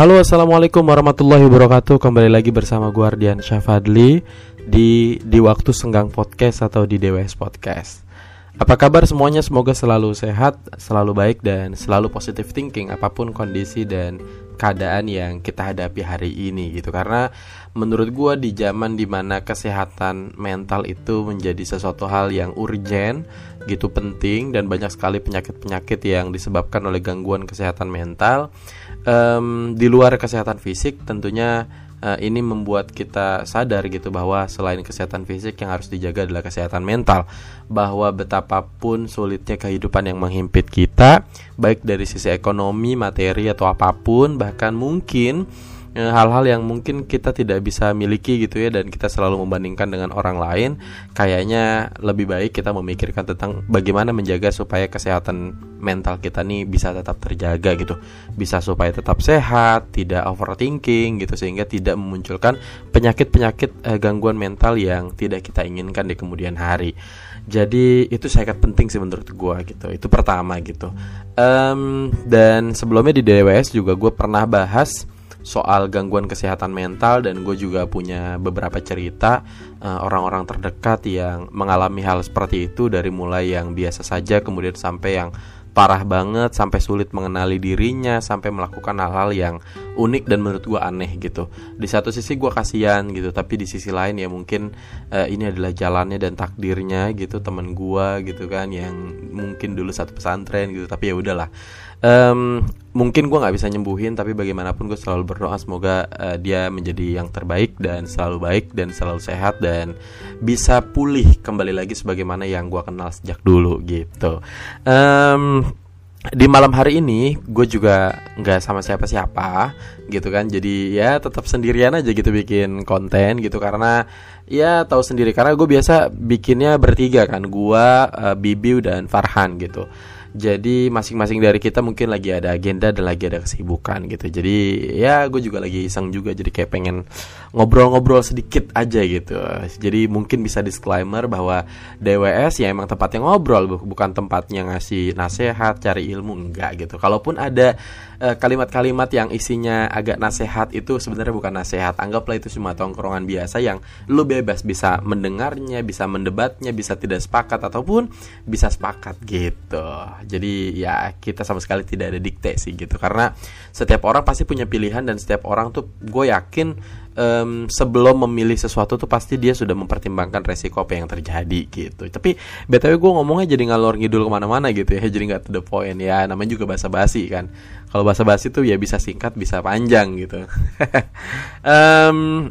Halo assalamualaikum warahmatullahi wabarakatuh. Kembali lagi bersama gue Ardian Syafadli Di di waktu senggang podcast atau di DWS Podcast Apa kabar semuanya? Semoga selalu sehat Selalu baik dan selalu positive thinking Apa pun kondisi dan keadaan yang kita hadapi hari ini gitu. Karena menurut gue di zaman di mana kesehatan mental itu menjadi sesuatu hal yang urgent gitu penting dan banyak sekali penyakit-penyakit yang disebabkan oleh gangguan kesehatan mental um, di luar kesehatan fisik tentunya uh, ini membuat kita sadar gitu bahwa selain kesehatan fisik yang harus dijaga adalah kesehatan mental. Bahwa betapapun sulitnya kehidupan yang menghimpit kita baik dari sisi ekonomi materi atau apa pun bahkan mungkin Eh, hal-hal yang mungkin kita tidak bisa miliki gitu ya dan kita selalu membandingkan dengan orang lain kayaknya lebih baik kita memikirkan tentang bagaimana menjaga supaya kesehatan mental kita nih bisa tetap terjaga gitu. Bisa supaya tetap sehat tidak overthinking gitu sehingga tidak memunculkan penyakit-penyakit eh, gangguan mental yang tidak kita inginkan di kemudian hari. Jadi itu sangat penting sih menurut gue gitu. Itu pertama gitu. Um, dan sebelumnya di DWS juga gue pernah bahas soal gangguan kesehatan mental dan gue juga punya beberapa cerita eh, orang-orang uh, terdekat yang mengalami hal seperti itu dari mulai yang biasa saja kemudian sampai yang parah banget sampai sulit mengenali dirinya sampai melakukan hal-hal yang unik dan menurut gue aneh gitu. Di satu sisi gue kasihan gitu tapi di sisi lain ya mungkin uh, ini adalah jalannya dan takdirnya gitu temen gue gitu kan yang mungkin dulu satu pesantren gitu tapi ya udahlah um, mungkin gue nggak bisa nyembuhin tapi bagaimanapun gue selalu berdoa semoga uh, dia menjadi yang terbaik dan selalu baik dan selalu sehat dan bisa pulih kembali lagi sebagaimana yang gue kenal sejak dulu gitu. Um, di malam hari ini gue juga nggak sama siapa-siapa gitu kan. Jadi ya tetap sendirian aja gitu bikin konten gitu karena ya tahu sendiri. Karena gue biasa bikinnya bertiga kan gue uh, Bibiu dan Farhan gitu jadi masing-masing dari kita mungkin lagi ada agenda dan lagi ada kesibukan gitu. Jadi ya gue juga lagi iseng juga jadi kayak pengen ngobrol-ngobrol sedikit aja gitu. Jadi mungkin bisa disclaimer bahwa DWS ya emang tempatnya ngobrol bukan tempatnya ngasih nasihat, cari ilmu enggak gitu. Kalaupun ada Eh, kalimat-kalimat uh, yang isinya agak nasehat itu sebenarnya bukan nasehat. Anggaplah itu cuma tongkrongan biasa yang lu bebas bisa mendengarnya, bisa mendebatnya, bisa tidak sepakat ataupun bisa sepakat gitu. Jadi ya kita sama sekali tidak ada dikte sih gitu karena setiap orang pasti punya pilihan dan setiap orang tuh gue yakin um, sebelum memilih sesuatu tuh pasti dia sudah mempertimbangkan resiko apa yang terjadi gitu. Tapi btw gue ngomongnya jadi ngalor ngidul ke mana-mana gitu ya, jadi nggak to the point ya. Namanya juga bahasa basi kan. Kalau bahasa basi tuh ya bisa singkat, bisa panjang gitu. um,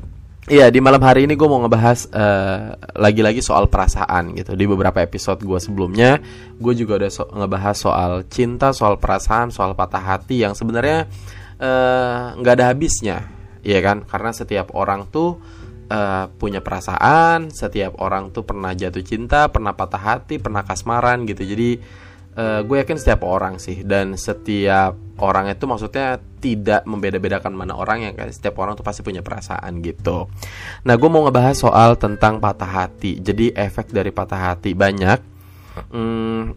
Iya di malam hari ini gue mau ngebahas eh, lagi-lagi soal perasaan gitu Di beberapa episode gue sebelumnya Gue juga udah so ngebahas soal cinta, soal perasaan, soal patah hati Yang sebenarnya eh, nggak uh, ada habisnya Iya kan? Karena setiap orang tuh uh, punya perasaan, setiap orang tuh pernah jatuh cinta, pernah patah hati, pernah kasmaran gitu. Jadi uh, gue yakin setiap orang sih dan setiap orang itu maksudnya tidak membeda-bedakan mana orang yang kayak setiap orang tuh pasti punya perasaan gitu. Nah, gue mau ngebahas soal tentang patah hati. Jadi efek dari patah hati banyak. Hmm,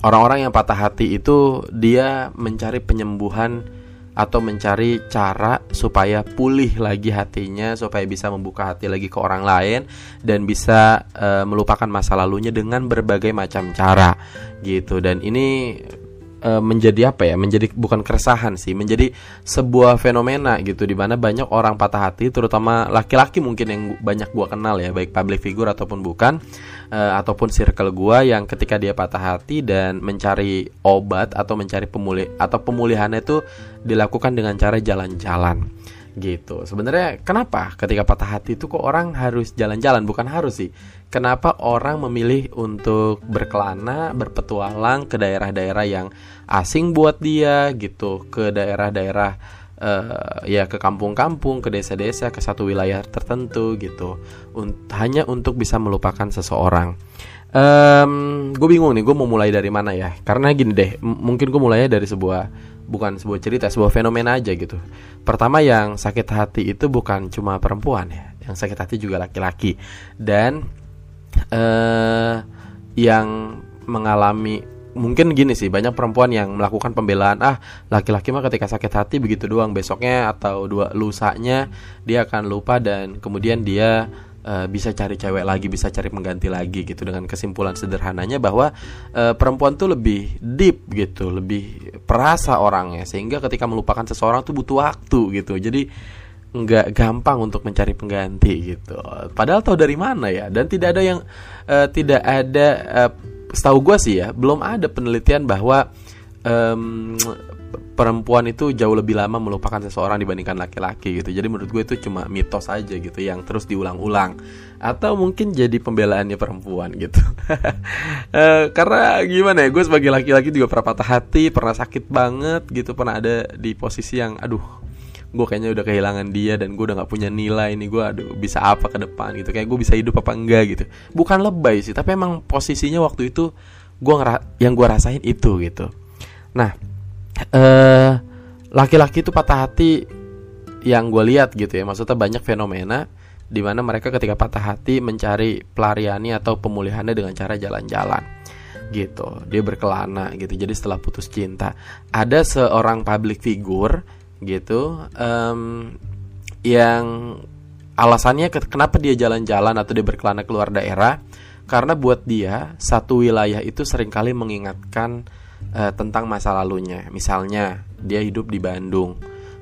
orang-orang yang patah hati itu dia mencari penyembuhan atau mencari cara supaya pulih lagi hatinya supaya bisa membuka hati lagi ke orang lain dan bisa uh, melupakan masa lalunya dengan berbagai macam cara gitu. Dan ini uh, menjadi apa ya? Menjadi bukan keresahan sih menjadi sebuah fenomena gitu di mana banyak orang patah hati terutama laki-laki mungkin yang banyak gua kenal ya baik public figure ataupun bukan uh, ataupun circle gua yang ketika dia patah hati dan mencari obat atau mencari pemulih atau pemulihannya itu dilakukan dengan cara jalan-jalan gitu. Sebenarnya kenapa ketika patah hati itu kok orang harus jalan-jalan bukan harus sih. Kenapa orang memilih untuk berkelana, berpetualang ke daerah-daerah yang asing buat dia gitu, ke daerah-daerah uh, ya ke kampung-kampung, ke desa-desa, ke satu wilayah tertentu gitu. Un hanya untuk bisa melupakan seseorang. Um, gue bingung nih, gue mau mulai dari mana ya? Karena gini deh, mungkin gue mulainya dari sebuah bukan sebuah cerita, sebuah fenomena aja gitu. Pertama yang sakit hati itu bukan cuma perempuan ya, yang sakit hati juga laki-laki dan uh, yang mengalami mungkin gini sih banyak perempuan yang melakukan pembelaan ah laki-laki mah ketika sakit hati begitu doang besoknya atau dua lusanya dia akan lupa dan kemudian dia uh, bisa cari cewek lagi bisa cari pengganti lagi gitu. Dengan kesimpulan sederhananya bahwa uh, perempuan tuh lebih deep gitu lebih perasa orangnya sehingga ketika melupakan seseorang tuh butuh waktu gitu. Jadi nggak gampang untuk mencari pengganti gitu. Padahal tahu dari mana ya dan tidak ada yang uh, tidak ada uh, setahu gue sih ya belum ada penelitian bahwa um, perempuan itu jauh lebih lama melupakan seseorang dibandingkan laki-laki gitu. Jadi menurut gue itu cuma mitos aja gitu yang terus diulang-ulang. Atau mungkin jadi pembelaannya perempuan gitu. Uh, karena gimana ya gue sebagai laki-laki juga pernah patah hati pernah sakit banget gitu pernah ada di posisi yang aduh gue kayaknya udah kehilangan dia dan gue udah nggak punya nilai nih gue aduh bisa apa ke depan gitu. Kayak gue bisa hidup apa enggak gitu. Bukan lebay sih tapi emang posisinya waktu itu gue yang gue rasain itu gitu. Nah eh laki-laki itu patah hati yang gue lihat gitu ya. Maksudnya banyak fenomena di mana mereka ketika patah hati mencari pelariannya atau pemulihannya dengan cara jalan-jalan gitu. Dia berkelana gitu jadi setelah putus cinta. Ada seorang public figure gitu um, yang alasannya kenapa dia jalan-jalan atau dia berkelana keluar daerah? Karena buat dia satu wilayah itu sering kali mengingatkan uh, tentang masa lalunya. Misalnya dia hidup di Bandung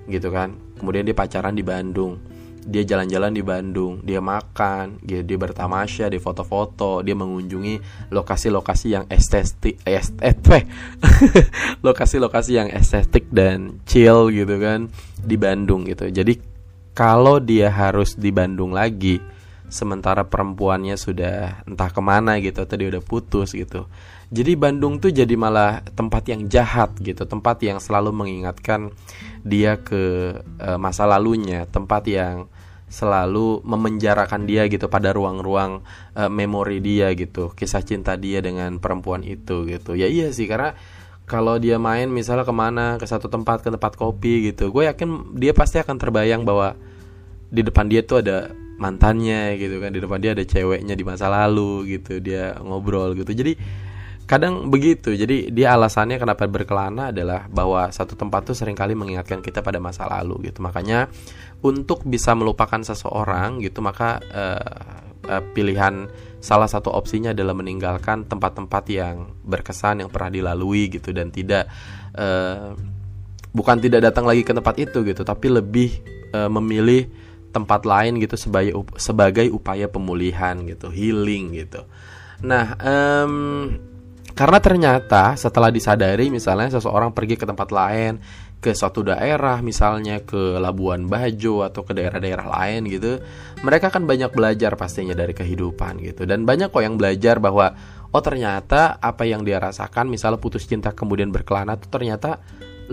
gitu kan. Kemudian dia pacaran di Bandung dia jalan-jalan di Bandung, dia makan, dia, dia bertamasya, dia foto-foto, dia mengunjungi lokasi-lokasi yang estetik, estetik, lokasi-lokasi yang estetik dan chill gitu kan di Bandung gitu. Jadi kalau dia harus di Bandung lagi, sementara perempuannya sudah entah ke mana gitu, atau dia udah putus gitu. Jadi Bandung tuh jadi malah tempat yang jahat gitu, tempat yang selalu mengingatkan dia ke e, masa lalunya, tempat yang selalu memenjarakan dia gitu pada ruang-ruang uh, memori dia gitu kisah cinta dia dengan perempuan itu gitu. Ya iya sih karena kalau dia main misalnya ke mana ke satu tempat ke tempat kopi gitu gue yakin dia pasti akan terbayang bahwa di depan dia tuh ada mantannya gitu kan di depan dia ada ceweknya di masa lalu gitu dia ngobrol gitu. Jadi kadang begitu. Jadi dia alasannya kenapa berkelana adalah bahwa satu tempat tuh sering kali mengingatkan kita pada masa lalu gitu. Makanya untuk bisa melupakan seseorang gitu maka uh, uh, pilihan salah satu opsinya adalah meninggalkan tempat-tempat yang berkesan yang pernah dilalui gitu dan tidak uh, bukan tidak datang lagi ke tempat itu gitu tapi lebih uh, memilih tempat lain gitu sebagai sebagai upaya pemulihan gitu healing gitu. Nah um, karena ternyata setelah disadari misalnya seseorang pergi ke tempat lain, ke suatu daerah misalnya ke Labuan Bajo atau ke daerah-daerah lain gitu, mereka kan banyak belajar pastinya dari kehidupan gitu. Dan banyak kok yang belajar bahwa oh ternyata apa yang dia rasakan misalnya putus cinta kemudian berkelana itu ternyata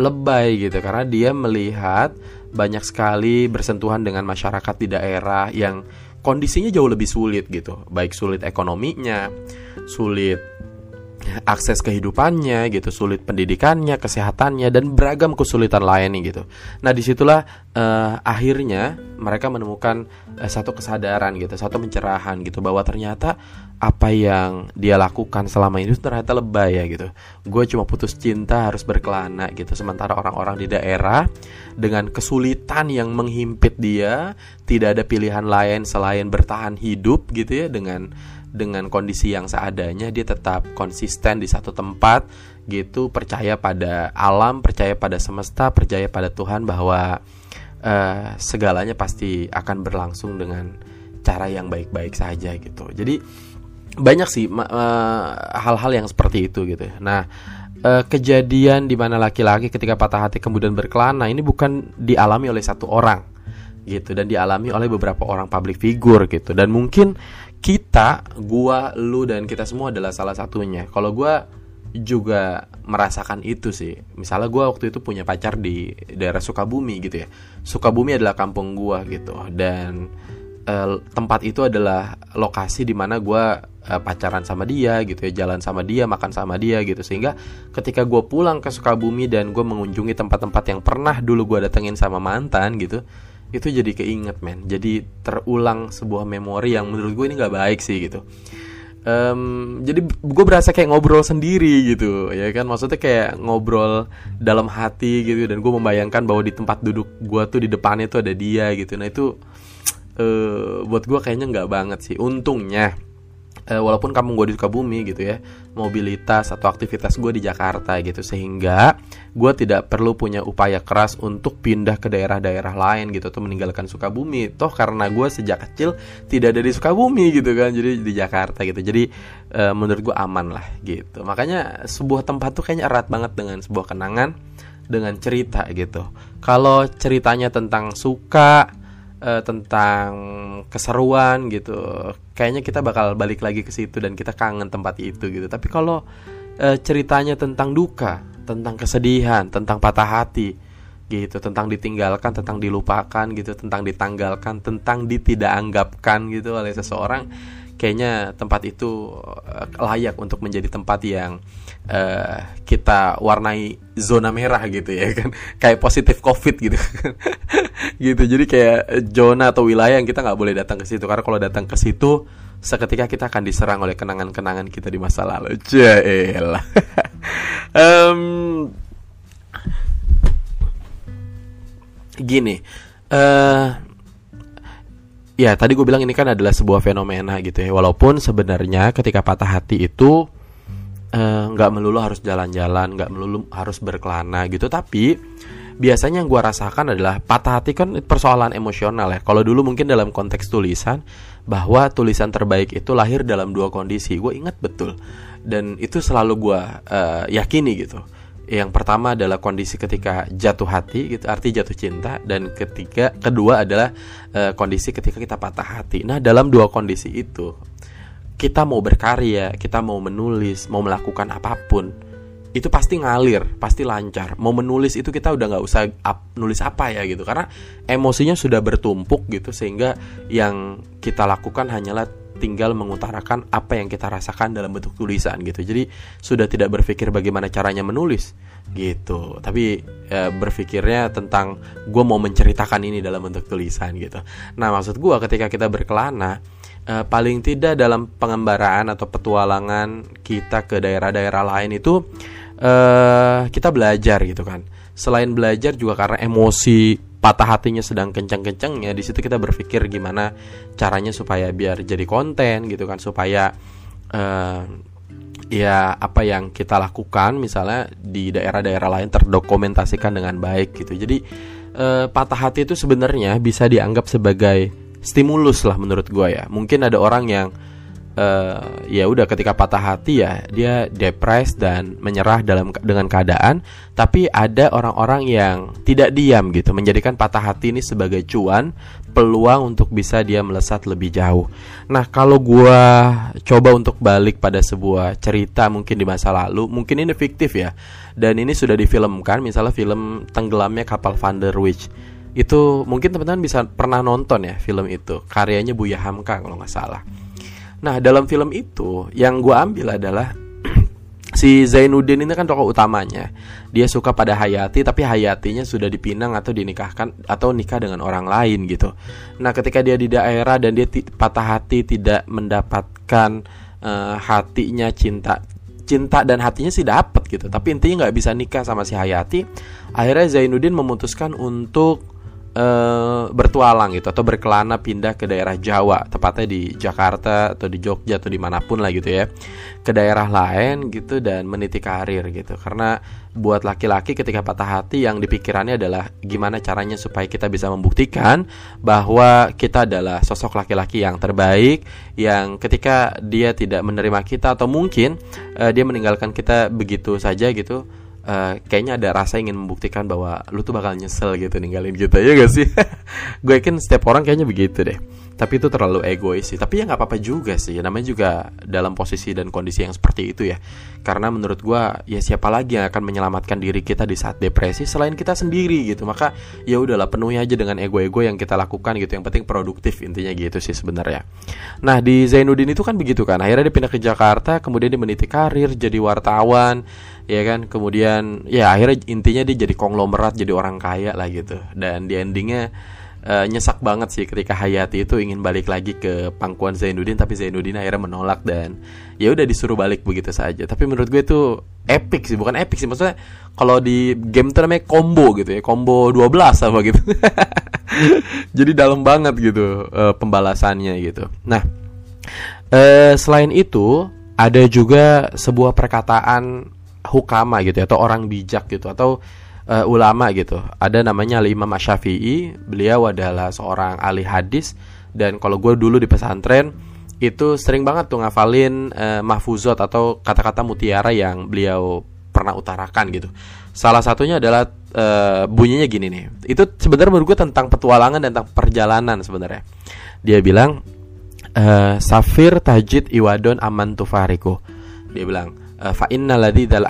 lebay gitu karena dia melihat banyak sekali bersentuhan dengan masyarakat di daerah yang kondisinya jauh lebih sulit gitu, baik sulit ekonominya, sulit akses kehidupannya gitu, sulit pendidikannya, kesehatannya dan beragam kesulitan lainnya gitu. Nah di situlah uh, akhirnya mereka menemukan uh, satu kesadaran gitu, satu pencerahan gitu bahwa ternyata apa yang dia lakukan selama ini ternyata lebay ya gitu. Gue cuma putus cinta harus berkelana gitu, sementara orang-orang di daerah dengan kesulitan yang menghimpit dia tidak ada pilihan lain selain bertahan hidup gitu ya dengan dengan kondisi yang seadanya dia tetap konsisten di satu tempat gitu. Percaya pada alam percaya pada semesta percaya pada Tuhan bahwa uh, segalanya pasti akan berlangsung dengan cara yang baik-baik saja gitu. Jadi banyak sih eh, hal-hal uh, yang seperti itu gitu. Nah uh, kejadian di mana laki-laki ketika patah hati kemudian berkelana ini bukan dialami oleh satu orang gitu. Dan dialami oleh beberapa orang public figure gitu. Dan mungkin kita, gua, lu dan kita semua adalah salah satunya. Kalau gua juga merasakan itu sih. Misalnya gua waktu itu punya pacar di daerah Sukabumi gitu ya. Sukabumi adalah kampung gua gitu dan eh, tempat itu adalah lokasi di mana gua eh, pacaran sama dia gitu ya, jalan sama dia, makan sama dia gitu. Sehingga ketika gua pulang ke Sukabumi dan gua mengunjungi tempat-tempat yang pernah dulu gua datengin sama mantan gitu, itu jadi keinget men. Jadi terulang sebuah memori yang menurut gue ini nggak baik sih gitu. Um, jadi gue berasa kayak ngobrol sendiri gitu ya kan? Maksudnya kayak ngobrol dalam hati gitu dan gue membayangkan bahwa di tempat duduk gue tuh di depannya tuh ada dia gitu. Nah itu uh, buat gue kayaknya nggak banget sih. Untungnya uh, walaupun kamu gue di Sukabumi gitu ya mobilitas atau aktivitas gue di Jakarta gitu sehingga gue tidak perlu punya upaya keras untuk pindah ke daerah-daerah lain gitu atau meninggalkan Sukabumi. Toh karena gue sejak kecil tidak ada di Sukabumi gitu kan jadi di Jakarta gitu. Jadi uh, menurut gue aman lah gitu. Makanya sebuah tempat tuh kayaknya erat banget dengan sebuah kenangan dengan cerita gitu. Kalau ceritanya tentang suka uh, tentang keseruan gitu. Kayaknya kita bakal balik lagi ke situ dan kita kangen tempat itu gitu. Tapi kalau uh, ceritanya tentang duka tentang kesedihan tentang patah hati gitu tentang ditinggalkan tentang dilupakan gitu tentang ditanggalkan tentang ditidakanggapkan gitu oleh seseorang kayaknya tempat itu uh, layak untuk menjadi tempat yang uh, kita warnai zona merah gitu ya kan. Kayak positif covid gitu gitu. Jadi kayak zona atau wilayah yang kita nggak boleh datang ke situ. Karena kalau datang ke situ seketika kita akan diserang oleh kenangan-kenangan kita di masa lalu. Jaelah um, gini uh, ya tadi gue bilang ini kan adalah sebuah fenomena gitu ya. Walaupun sebenarnya ketika patah hati itu eh, nggak uh, melulu harus jalan-jalan nggak melulu harus berkelana gitu. Tapi biasanya yang gue rasakan adalah patah hati kan persoalan emosional ya. Kalau dulu mungkin dalam konteks tulisan bahwa tulisan terbaik itu lahir dalam dua kondisi. Gue ingat betul. Dan itu selalu gue uh, yakini gitu yang pertama adalah kondisi ketika jatuh hati gitu arti jatuh cinta. Dan ketiga kedua adalah e, kondisi ketika kita patah hati. Nah dalam dua kondisi itu kita mau berkarya kita mau menulis mau melakukan apa pun itu pasti ngalir pasti lancar. Mau menulis itu kita udah nggak usah up, nulis apa ya gitu. Karena emosinya sudah bertumpuk gitu sehingga yang kita lakukan hanyalah tinggal mengutarakan apa yang kita rasakan dalam bentuk tulisan gitu. Jadi sudah tidak berpikir bagaimana caranya menulis gitu, tapi e, berpikirnya tentang gue mau menceritakan ini dalam bentuk tulisan gitu. Nah maksud gue ketika kita berkelana e, paling tidak dalam pengembaraan atau petualangan kita ke daerah-daerah lain itu e, kita belajar gitu kan. Selain belajar juga karena emosi patah hatinya sedang kencang-kencangnya di situ kita berpikir gimana caranya supaya biar jadi konten gitu kan supaya uh, ya apa yang kita lakukan misalnya di daerah-daerah lain terdokumentasikan dengan baik gitu. Jadi uh, patah hati itu sebenarnya bisa dianggap sebagai stimulus lah menurut gue ya. Mungkin ada orang yang uh, ya udah ketika patah hati ya dia depres dan menyerah dalam dengan keadaan tapi ada orang-orang yang tidak diam gitu menjadikan patah hati ini sebagai cuan peluang untuk bisa dia melesat lebih jauh. Nah kalau gua coba untuk balik pada sebuah cerita mungkin di masa lalu mungkin ini fiktif ya dan ini sudah difilmkan misalnya film tenggelamnya kapal Van der Wijk itu mungkin teman-teman bisa pernah nonton ya film itu karyanya Buya Hamka kalau nggak salah Nah dalam film itu yang gue ambil adalah si Zainuddin ini kan tokoh utamanya. Dia suka pada Hayati tapi Hayatinya sudah dipinang atau dinikahkan atau nikah dengan orang lain gitu. Nah ketika dia di daerah dan dia patah hati tidak mendapatkan uh, hatinya cinta cinta dan hatinya sih dapat gitu tapi intinya nggak bisa nikah sama si Hayati akhirnya Zainuddin memutuskan untuk uh, bertualang gitu atau berkelana pindah ke daerah Jawa tepatnya di Jakarta atau di Jogja atau di mana pun lah gitu ya ke daerah lain gitu dan meniti karir gitu. Karena buat laki-laki ketika patah hati yang dipikirannya adalah gimana caranya supaya kita bisa membuktikan bahwa kita adalah sosok laki-laki yang terbaik yang ketika dia tidak menerima kita atau mungkin uh, dia meninggalkan kita begitu saja gitu Uh, kayaknya ada rasa ingin membuktikan bahwa lu tuh bakal nyesel gitu ninggalin kita ya gak sih? Gue yakin setiap orang kayaknya begitu deh tapi itu terlalu egois sih. Tapi ya nggak apa-apa juga sih. Namanya juga dalam posisi dan kondisi yang seperti itu ya. Karena menurut gue ya siapa lagi yang akan menyelamatkan diri kita di saat depresi selain kita sendiri gitu. Maka ya udahlah penuhi aja dengan ego-ego yang kita lakukan gitu. Yang penting produktif intinya gitu sih sebenarnya. Nah di Zainuddin itu kan begitu kan. Akhirnya dia pindah ke Jakarta kemudian dia meniti karir jadi wartawan ya kan. Kemudian ya akhirnya intinya dia jadi konglomerat jadi orang kaya lah gitu. Dan di endingnya uh, nyesak banget sih ketika Hayati itu ingin balik lagi ke pangkuan Zainuddin tapi Zainuddin akhirnya menolak dan ya udah disuruh balik begitu saja. Tapi menurut gue itu epic sih, bukan epic sih maksudnya kalau di game itu namanya combo gitu ya, combo 12 apa gitu. Jadi dalam banget gitu uh, pembalasannya gitu. Nah, uh, selain itu ada juga sebuah perkataan hukama gitu ya, atau orang bijak gitu atau uh, ulama gitu. Ada namanya Al Imam Syafi'i, beliau adalah seorang ahli hadis dan kalau gue dulu di pesantren itu sering banget tuh ngafalin uh, mahfuzot atau kata-kata mutiara yang beliau pernah utarakan gitu. Salah satunya adalah uh, bunyinya gini nih. Itu sebenarnya menurut gue tentang petualangan dan tentang perjalanan sebenarnya. Dia bilang uh, Safir tajid iwadon aman tufariku. Dia bilang fa inna ladzi dal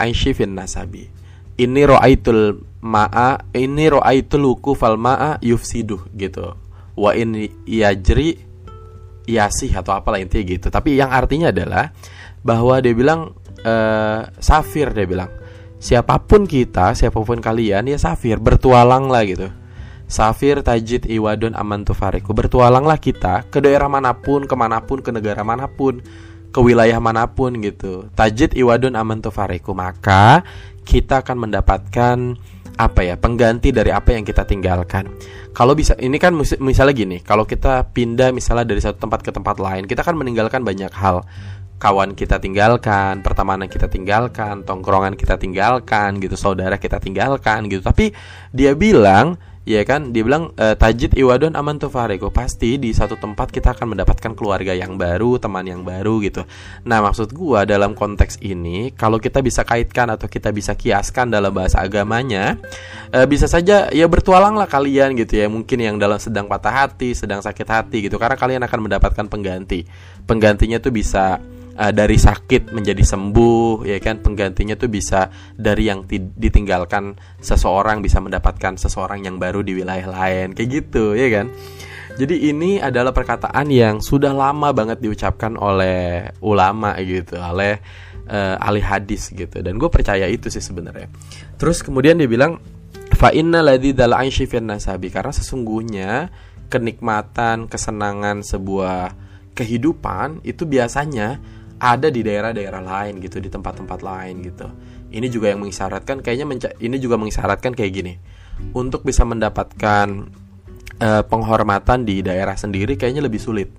nasabi ini ro'aitul ma'a ini ro'aitul fal ma'a yufsidu gitu. Wa ini yajri yasih atau apalah intinya gitu. Tapi yang artinya adalah bahwa dia bilang uh, safir dia bilang. Siapa pun kita siapa pun kalian ya safir bertualang lah gitu. Safir Tajid Iwadun Aman Tufariku Bertualanglah kita ke daerah mana pun, ke mana pun, ke negara mana pun Ke wilayah mana pun gitu. Tajid Iwadun Aman Tufariku Maka kita akan mendapatkan apa ya pengganti dari apa yang kita tinggalkan. Kalau bisa ini kan misalnya gini, kalau kita pindah misalnya dari satu tempat ke tempat lain, kita akan meninggalkan banyak hal. Kawan kita tinggalkan, pertemanan kita tinggalkan, tongkrongan kita tinggalkan gitu, saudara kita tinggalkan gitu. Tapi dia bilang ya kan? Dia bilang e, tajid iwadon aman tufareko pasti di satu tempat kita akan mendapatkan keluarga yang baru teman yang baru gitu. Nah maksud gua dalam konteks ini kalau kita bisa kaitkan atau kita bisa kiaskan dalam bahasa agamanya e, bisa saja ya bertualanglah kalian gitu ya. Mungkin yang dalam sedang patah hati sedang sakit hati gitu. Karena kalian akan mendapatkan pengganti. Penggantinya tuh bisa uh, dari sakit menjadi sembuh ya kan? Penggantinya tuh bisa dari yang ditinggalkan seseorang bisa mendapatkan seseorang yang baru di wilayah lain kayak gitu ya kan? Jadi ini adalah perkataan yang sudah lama banget diucapkan oleh ulama gitu oleh uh, ahli hadis gitu. Dan gue percaya itu sih sebenarnya. Terus kemudian dia bilang fa inna ladzi dal nasabi. Karena sesungguhnya kenikmatan kesenangan sebuah kehidupan itu biasanya ada di daerah-daerah lain gitu di tempat-tempat lain gitu. Ini juga yang mengisyaratkan kayaknya ini juga mengisyaratkan kayak gini. Untuk bisa mendapatkan uh, penghormatan di daerah sendiri kayaknya lebih sulit.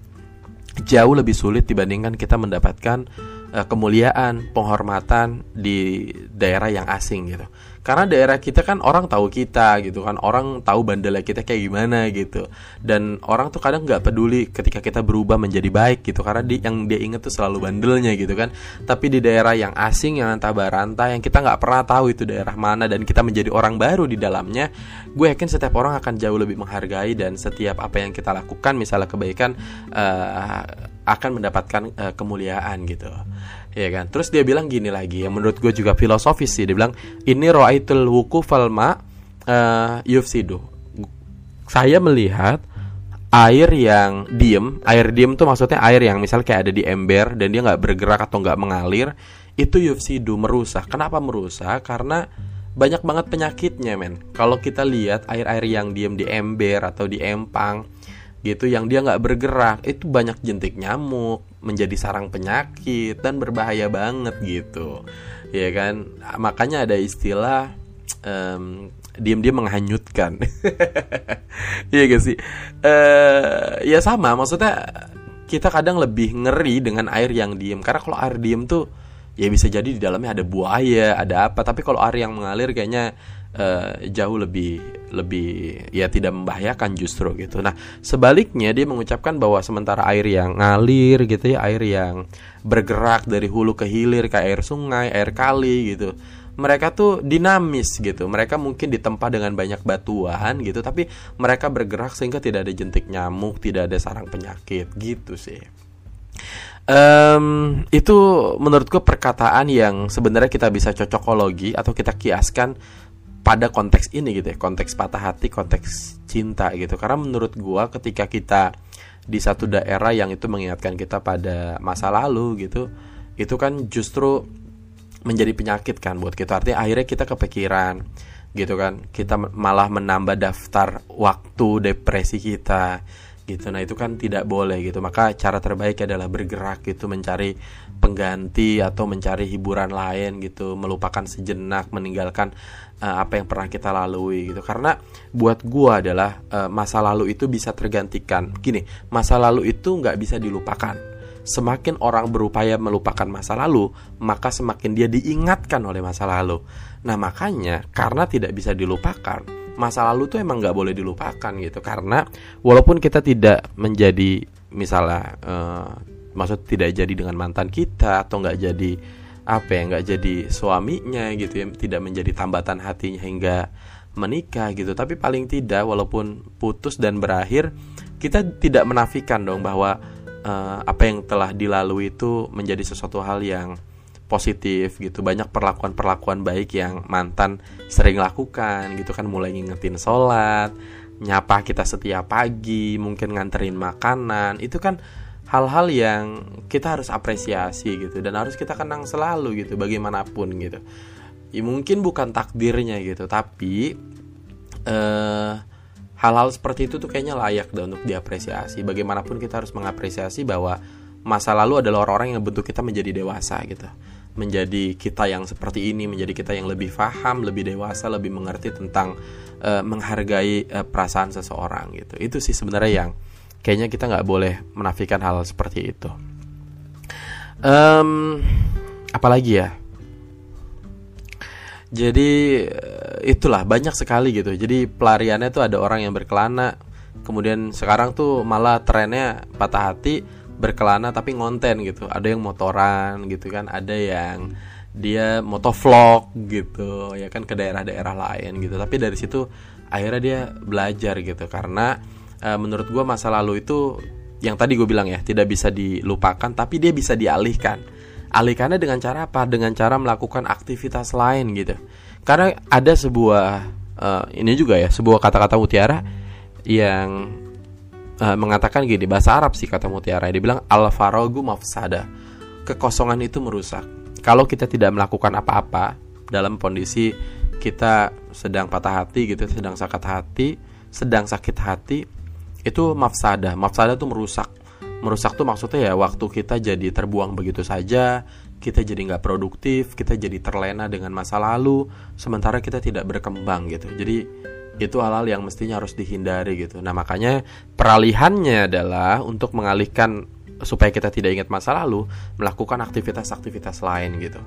Jauh lebih sulit dibandingkan kita mendapatkan uh, kemuliaan penghormatan di daerah yang asing gitu karena daerah kita kan orang tahu kita gitu kan orang tahu bandelnya kita kayak gimana gitu. Dan orang tuh kadang nggak peduli ketika kita berubah menjadi baik gitu karena di, yang dia inget tuh selalu bandelnya gitu kan. Tapi di daerah yang asing yang entah baranta yang kita nggak pernah tahu itu daerah mana dan kita menjadi orang baru di dalamnya gue yakin setiap orang akan jauh lebih menghargai dan setiap apa yang kita lakukan misalnya kebaikan uh, akan mendapatkan uh, kemuliaan gitu ya kan? Terus dia bilang gini lagi yang menurut gue juga filosofis sih. Dia bilang ini roaitul wuku falma uh, yufsidu. Saya melihat air yang diem air diem tuh maksudnya air yang misal kayak ada di ember dan dia nggak bergerak atau nggak mengalir itu yufsidu merusak. Kenapa merusak? Karena banyak banget penyakitnya men. Kalau kita lihat air-air yang diem di ember atau di empang gitu yang dia nggak bergerak itu banyak jentik nyamuk menjadi sarang penyakit dan berbahaya banget gitu. Ya kan? Makanya ada istilah um, diam-diam menghanyutkan. Iya gak sih? Uh, ya sama maksudnya kita kadang lebih ngeri dengan air yang diem. Karena kalau air diem tuh ya bisa jadi di dalamnya ada buaya ada apa. Tapi kalau air yang mengalir kayaknya uh, jauh lebih lebih ya tidak membahayakan justru gitu. Nah, sebaliknya dia mengucapkan bahwa sementara air yang ngalir gitu ya, air yang bergerak dari hulu ke hilir kayak air sungai, air kali gitu. Mereka tuh dinamis gitu. Mereka mungkin ditempa dengan banyak batuan gitu, tapi mereka bergerak sehingga tidak ada jentik nyamuk, tidak ada sarang penyakit gitu sih. Um, itu menurutku perkataan yang sebenarnya kita bisa cocokologi atau kita kiaskan pada konteks ini gitu ya konteks patah hati konteks cinta gitu. Karena menurut gua ketika kita di satu daerah yang itu mengingatkan kita pada masa lalu gitu itu kan justru menjadi penyakit kan buat kita. Artinya akhirnya kita kepikiran gitu kan. Kita malah menambah daftar waktu depresi kita gitu. Nah itu kan tidak boleh gitu. Maka cara terbaik adalah bergerak gitu mencari pengganti atau mencari hiburan lain gitu melupakan sejenak meninggalkan uh, apa yang pernah kita lalui gitu. Karena buat gua adalah uh, masa lalu itu bisa tergantikan. Gini masa lalu itu nggak bisa dilupakan. Semakin orang berupaya melupakan masa lalu, maka semakin dia diingatkan oleh masa lalu. Nah, makanya karena tidak bisa dilupakan, masa lalu tuh emang nggak boleh dilupakan gitu. Karena walaupun kita tidak menjadi misalnya, uh, maksud tidak jadi dengan mantan kita atau nggak jadi apa ya, nggak jadi suaminya gitu ya, tidak menjadi tambatan hatinya hingga menikah gitu. Tapi paling tidak, walaupun putus dan berakhir, kita tidak menafikan dong bahwa uh, apa yang telah dilalui itu menjadi sesuatu hal yang positif gitu. Banyak perlakuan-perlakuan baik yang mantan sering lakukan gitu kan. Mulai ngingetin sholat nyapa kita setiap pagi mungkin nganterin makanan. Itu kan hal-hal yang kita harus apresiasi gitu dan harus kita kenang selalu gitu bagaimanapun gitu. Ya, mungkin bukan takdirnya gitu tapi eh hal-hal seperti itu tuh kayaknya layak deh untuk diapresiasi. Bagaimanapun kita harus mengapresiasi bahwa masa lalu adalah orang-orang yang bentuk kita menjadi dewasa gitu. Menjadi kita yang seperti ini, menjadi kita yang lebih paham, lebih dewasa, lebih mengerti tentang uh, menghargai uh, perasaan seseorang gitu. Itu sih sebenarnya yang kayaknya kita nggak boleh menafikan hal seperti itu. Um, apalagi ya? Jadi eh, itulah banyak sekali gitu. Jadi pelariannya tuh ada orang yang berkelana. Kemudian sekarang tuh malah trennya patah hati berkelana tapi ngonten gitu. Ada yang motoran gitu kan, ada yang dia motovlog gitu ya kan ke daerah-daerah lain gitu. Tapi dari situ akhirnya dia belajar gitu karena e, menurut gue masa lalu itu yang tadi gue bilang ya tidak bisa dilupakan tapi dia bisa dialihkan alihkannya dengan cara apa? Dengan cara melakukan aktivitas lain gitu. Karena ada sebuah uh, ini juga ya, sebuah kata-kata mutiara yang uh, mengatakan gini, bahasa Arab sih kata mutiara. Dia bilang al farogu mafsada. Kekosongan itu merusak. Kalau kita tidak melakukan apa-apa dalam kondisi kita sedang patah hati gitu, sedang sakit hati, sedang sakit hati, itu mafsada. Mafsada itu merusak merusak tuh maksudnya ya waktu kita jadi terbuang begitu saja kita jadi nggak produktif kita jadi terlena dengan masa lalu sementara kita tidak berkembang gitu jadi itu hal-hal yang mestinya harus dihindari gitu. Nah makanya peralihannya adalah untuk mengalihkan supaya kita tidak ingat masa lalu melakukan aktivitas-aktivitas lain gitu.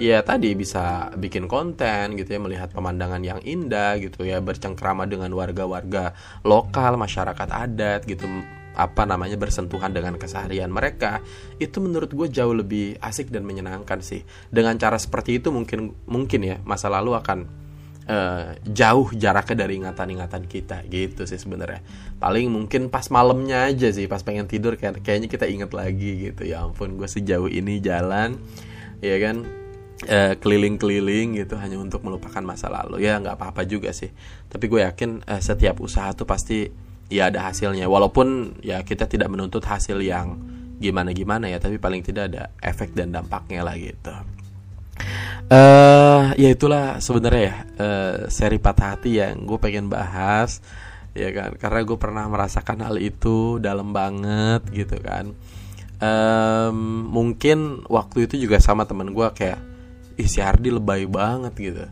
Ya tadi bisa bikin konten gitu ya melihat pemandangan yang indah gitu ya bercengkrama dengan warga-warga lokal masyarakat adat gitu apa namanya bersentuhan dengan keseharian mereka. Itu menurut gue jauh lebih asik dan menyenangkan sih. Dengan cara seperti itu mungkin mungkin ya masa lalu akan uh, jauh jaraknya dari ingatan-ingatan kita gitu sih sebenarnya. Paling mungkin pas malamnya aja sih pas pengen tidur kayak kayaknya kita inget lagi gitu. Ya ampun gue sejauh ini jalan ya kan keliling keliling-keliling gitu hanya untuk melupakan masa lalu. Ya nggak apa-apa juga sih. Tapi gue yakin uh, setiap usaha tuh pasti ya ada hasilnya. Walaupun ya kita tidak menuntut hasil yang gimana gimana ya tapi paling tidak ada efek dan dampaknya lah gitu uh, ya itulah sebenarnya ya uh, seri patah hati yang gue pengen bahas ya kan? Karena gue pernah merasakan hal itu dalam banget gitu kan. Um, mungkin waktu itu juga sama temen gue kayak isi Hardi lebay banget gitu.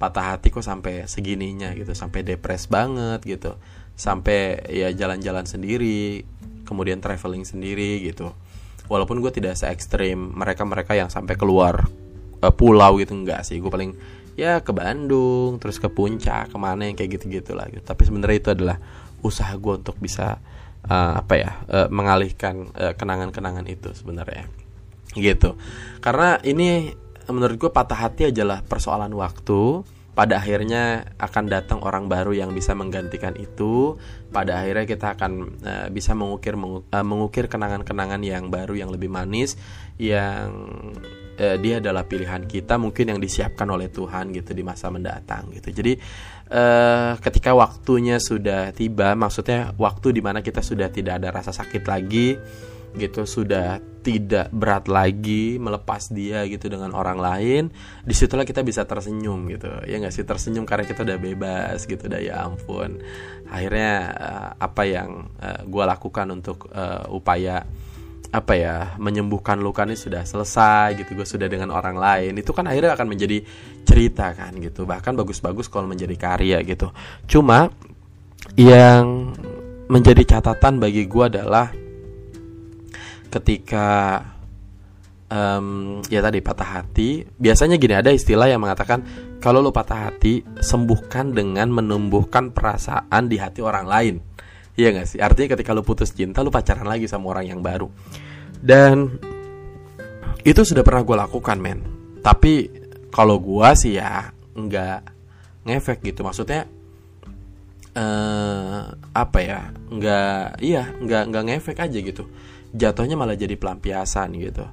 Patah hati kok sampai segininya gitu sampai depres banget gitu. Sampai ya jalan-jalan sendiri kemudian traveling sendiri gitu. Walaupun gue tidak se ekstrim mereka-mereka yang sampai keluar uh, pulau gitu enggak sih. Gue paling ya ke Bandung terus ke puncak ke mana yang kayak gitu-gitu lah gitu. tapi sebenarnya itu adalah usaha gue untuk bisa uh, apa ya uh, mengalihkan kenangan-kenangan itu sebenarnya. Gitu. Karena ini menurut gue patah hati adalah persoalan waktu. Pada akhirnya akan datang orang baru yang bisa menggantikan itu. Pada akhirnya kita akan uh, bisa mengukir mengu uh, mengukir kenangan-kenangan yang baru yang lebih manis yang uh, dia adalah pilihan kita mungkin yang disiapkan oleh Tuhan gitu di masa mendatang gitu. Jadi uh, ketika waktunya sudah tiba maksudnya waktu di mana kita sudah tidak ada rasa sakit lagi gitu sudah tidak berat lagi melepas dia gitu dengan orang lain di situlah kita bisa tersenyum gitu. Ya nggak sih? Tersenyum karena kita udah bebas gitu udah ya ampun akhirnya uh, apa yang eh, gue lakukan untuk uh, upaya apa ya menyembuhkan luka ini sudah selesai gitu gue sudah dengan orang lain itu kan akhirnya akan menjadi cerita kan gitu. Bahkan bagus-bagus kalau menjadi karya gitu. Cuma yang menjadi catatan bagi gue adalah ketika um, ya tadi patah hati biasanya gini ada istilah yang mengatakan kalau lo patah hati sembuhkan dengan menumbuhkan perasaan di hati orang lain. Iya gak sih? Artinya ketika lo putus cinta lo pacaran lagi sama orang yang baru Dan itu sudah pernah gue lakukan men. Tapi kalau gue sih ya nggak ngefek gitu. Maksudnya uh, apa ya nggak iya nggak nggak ngefek aja gitu. Jatuhnya malah jadi pelampiasan gitu.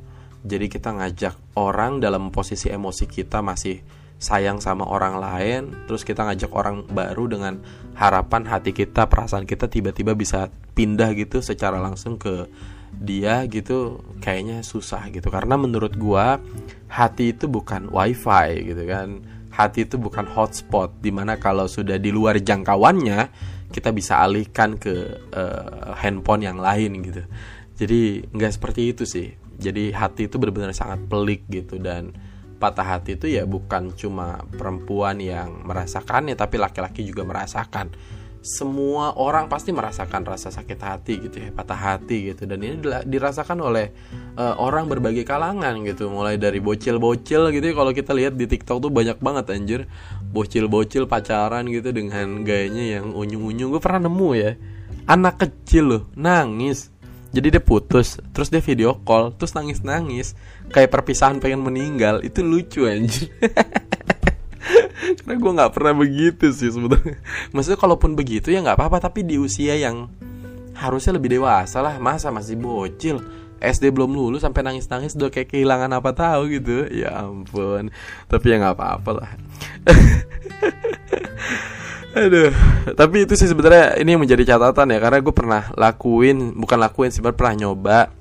Jadi kita ngajak orang dalam posisi emosi kita masih sayang sama orang lain terus kita ngajak orang baru dengan harapan hati kita perasaan kita tiba-tiba bisa pindah gitu secara langsung ke dia gitu kayaknya susah gitu. Karena menurut gua hati itu bukan wifi gitu kan. Hati itu bukan hotspot di mana kalau sudah di luar jangkauannya kita bisa alihkan ke uh, handphone yang lain gitu. Jadi nggak seperti itu sih. Jadi hati itu benar-benar sangat pelik gitu. Dan patah hati itu ya bukan cuma perempuan yang merasakannya tapi laki-laki juga merasakan semua orang pasti merasakan rasa sakit hati gitu ya patah hati gitu. Dan ini dirasakan oleh uh, orang berbagai kalangan gitu. Mulai dari bocil-bocil gitu ya. Kalau kita lihat di TikTok tuh banyak banget anjir. Bocil-bocil pacaran gitu dengan gayanya yang unyu-unyu. Gue pernah nemu ya. Anak kecil loh nangis. Jadi dia putus terus dia video call terus nangis-nangis. Kayak perpisahan pengen meninggal. Itu lucu anjir karena gue nggak pernah begitu sih sebetulnya maksudnya kalaupun begitu ya nggak apa-apa tapi di usia yang harusnya lebih dewasa lah. Masa masih bocil? SD belum lulus sampai nangis-nangis udah kayak kehilangan apa tahu gitu. Ya ampun. Tapi ya nggak apa-apa lah. Aduh, tapi itu sih sebenarnya ini yang menjadi catatan ya karena gue pernah lakuin, bukan lakuin sih, pernah nyoba.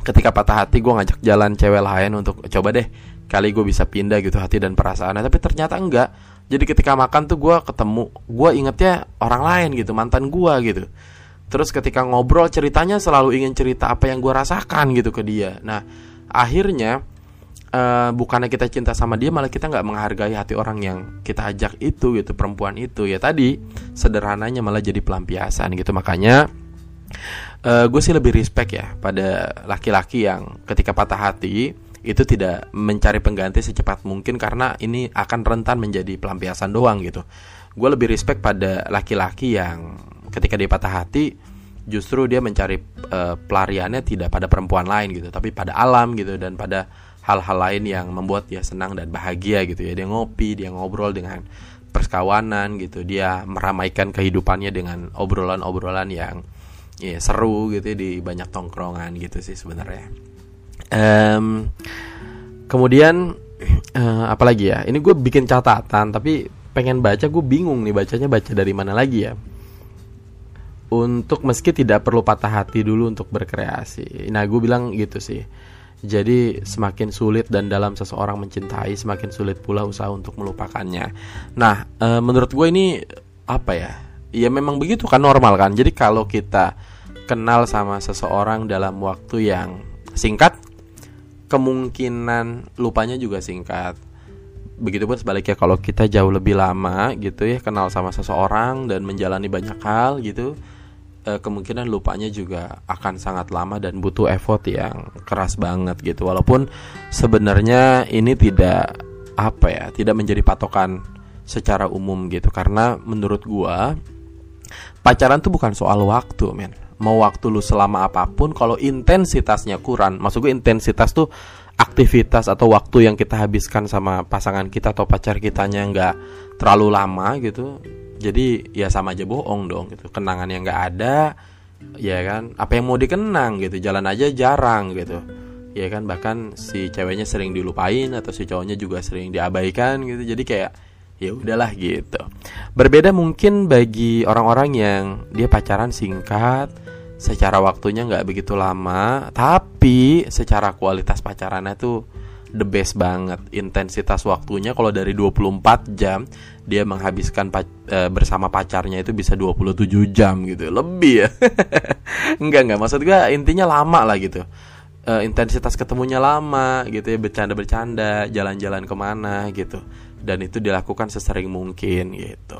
Ketika patah hati gue ngajak jalan cewek lain untuk coba deh kali gue bisa pindah gitu hati dan perasaannya. Tapi ternyata enggak. Jadi ketika makan tuh gue ketemu gue ingetnya orang lain gitu mantan gue gitu. Terus ketika ngobrol ceritanya selalu ingin cerita apa yang gue rasakan gitu ke dia. Nah akhirnya uh, bukannya kita cinta sama dia malah kita nggak menghargai hati orang yang kita ajak itu gitu perempuan itu. Ya tadi sederhananya malah jadi pelampiasan gitu. Makanya uh, gue sih lebih respect ya pada laki-laki yang ketika patah hati itu tidak mencari pengganti secepat mungkin karena ini akan rentan menjadi pelampiasan doang gitu. Gue lebih respect pada laki-laki yang ketika dia patah hati justru dia mencari uh, pelariannya tidak pada perempuan lain gitu, tapi pada alam gitu dan pada hal-hal lain yang membuat dia senang dan bahagia gitu ya. Dia ngopi, dia ngobrol dengan perskawanan gitu, dia meramaikan kehidupannya dengan obrolan-obrolan yang ya seru gitu ya, di banyak tongkrongan gitu sih sebenarnya um, kemudian uh, apa lagi ya? Ini gue bikin catatan tapi pengen baca gue bingung nih bacanya baca dari mana lagi ya. Untuk meski tidak perlu patah hati dulu untuk berkreasi. Nah gue bilang gitu sih. Jadi semakin sulit dan dalam seseorang mencintai semakin sulit pula usaha untuk melupakannya. Nah e, menurut gue ini apa ya? Ya memang begitu kan normal kan? Jadi kalau kita kenal sama seseorang dalam waktu yang singkat kemungkinan lupanya juga singkat. Begitupun sebaliknya kalau kita jauh lebih lama gitu ya kenal sama seseorang dan menjalani banyak hal gitu eh, kemungkinan lupanya juga akan sangat lama dan butuh effort yang keras banget gitu. Walaupun sebenarnya ini tidak apa ya, tidak menjadi patokan secara umum gitu karena menurut gua pacaran tuh bukan soal waktu, men mau waktu lu selama apa pun kalau intensitasnya kurang maksud gue intensitas tuh aktivitas atau waktu yang kita habiskan sama pasangan kita atau pacar kitanya nggak terlalu lama gitu jadi ya sama aja bohong dong gitu. Kenangan yang nggak ada ya kan? Apa yang mau dikenang gitu? Jalan aja jarang gitu. Ya kan? Bahkan si ceweknya sering dilupain atau si cowoknya juga sering diabaikan gitu. Jadi kayak ya udahlah gitu. Berbeda mungkin bagi orang-orang yang dia pacaran singkat secara waktunya nggak begitu lama tapi secara kualitas pacarannya tuh the best banget. Intensitas waktunya kalau dari 24 jam dia menghabiskan pac e, bersama pacarnya itu bisa 27 jam gitu lebih ya. Enggak enggak maksud gue intinya lama lah gitu. E, intensitas ketemunya lama gitu ya bercanda-bercanda jalan-jalan ke mana gitu. Dan itu dilakukan sesering mungkin gitu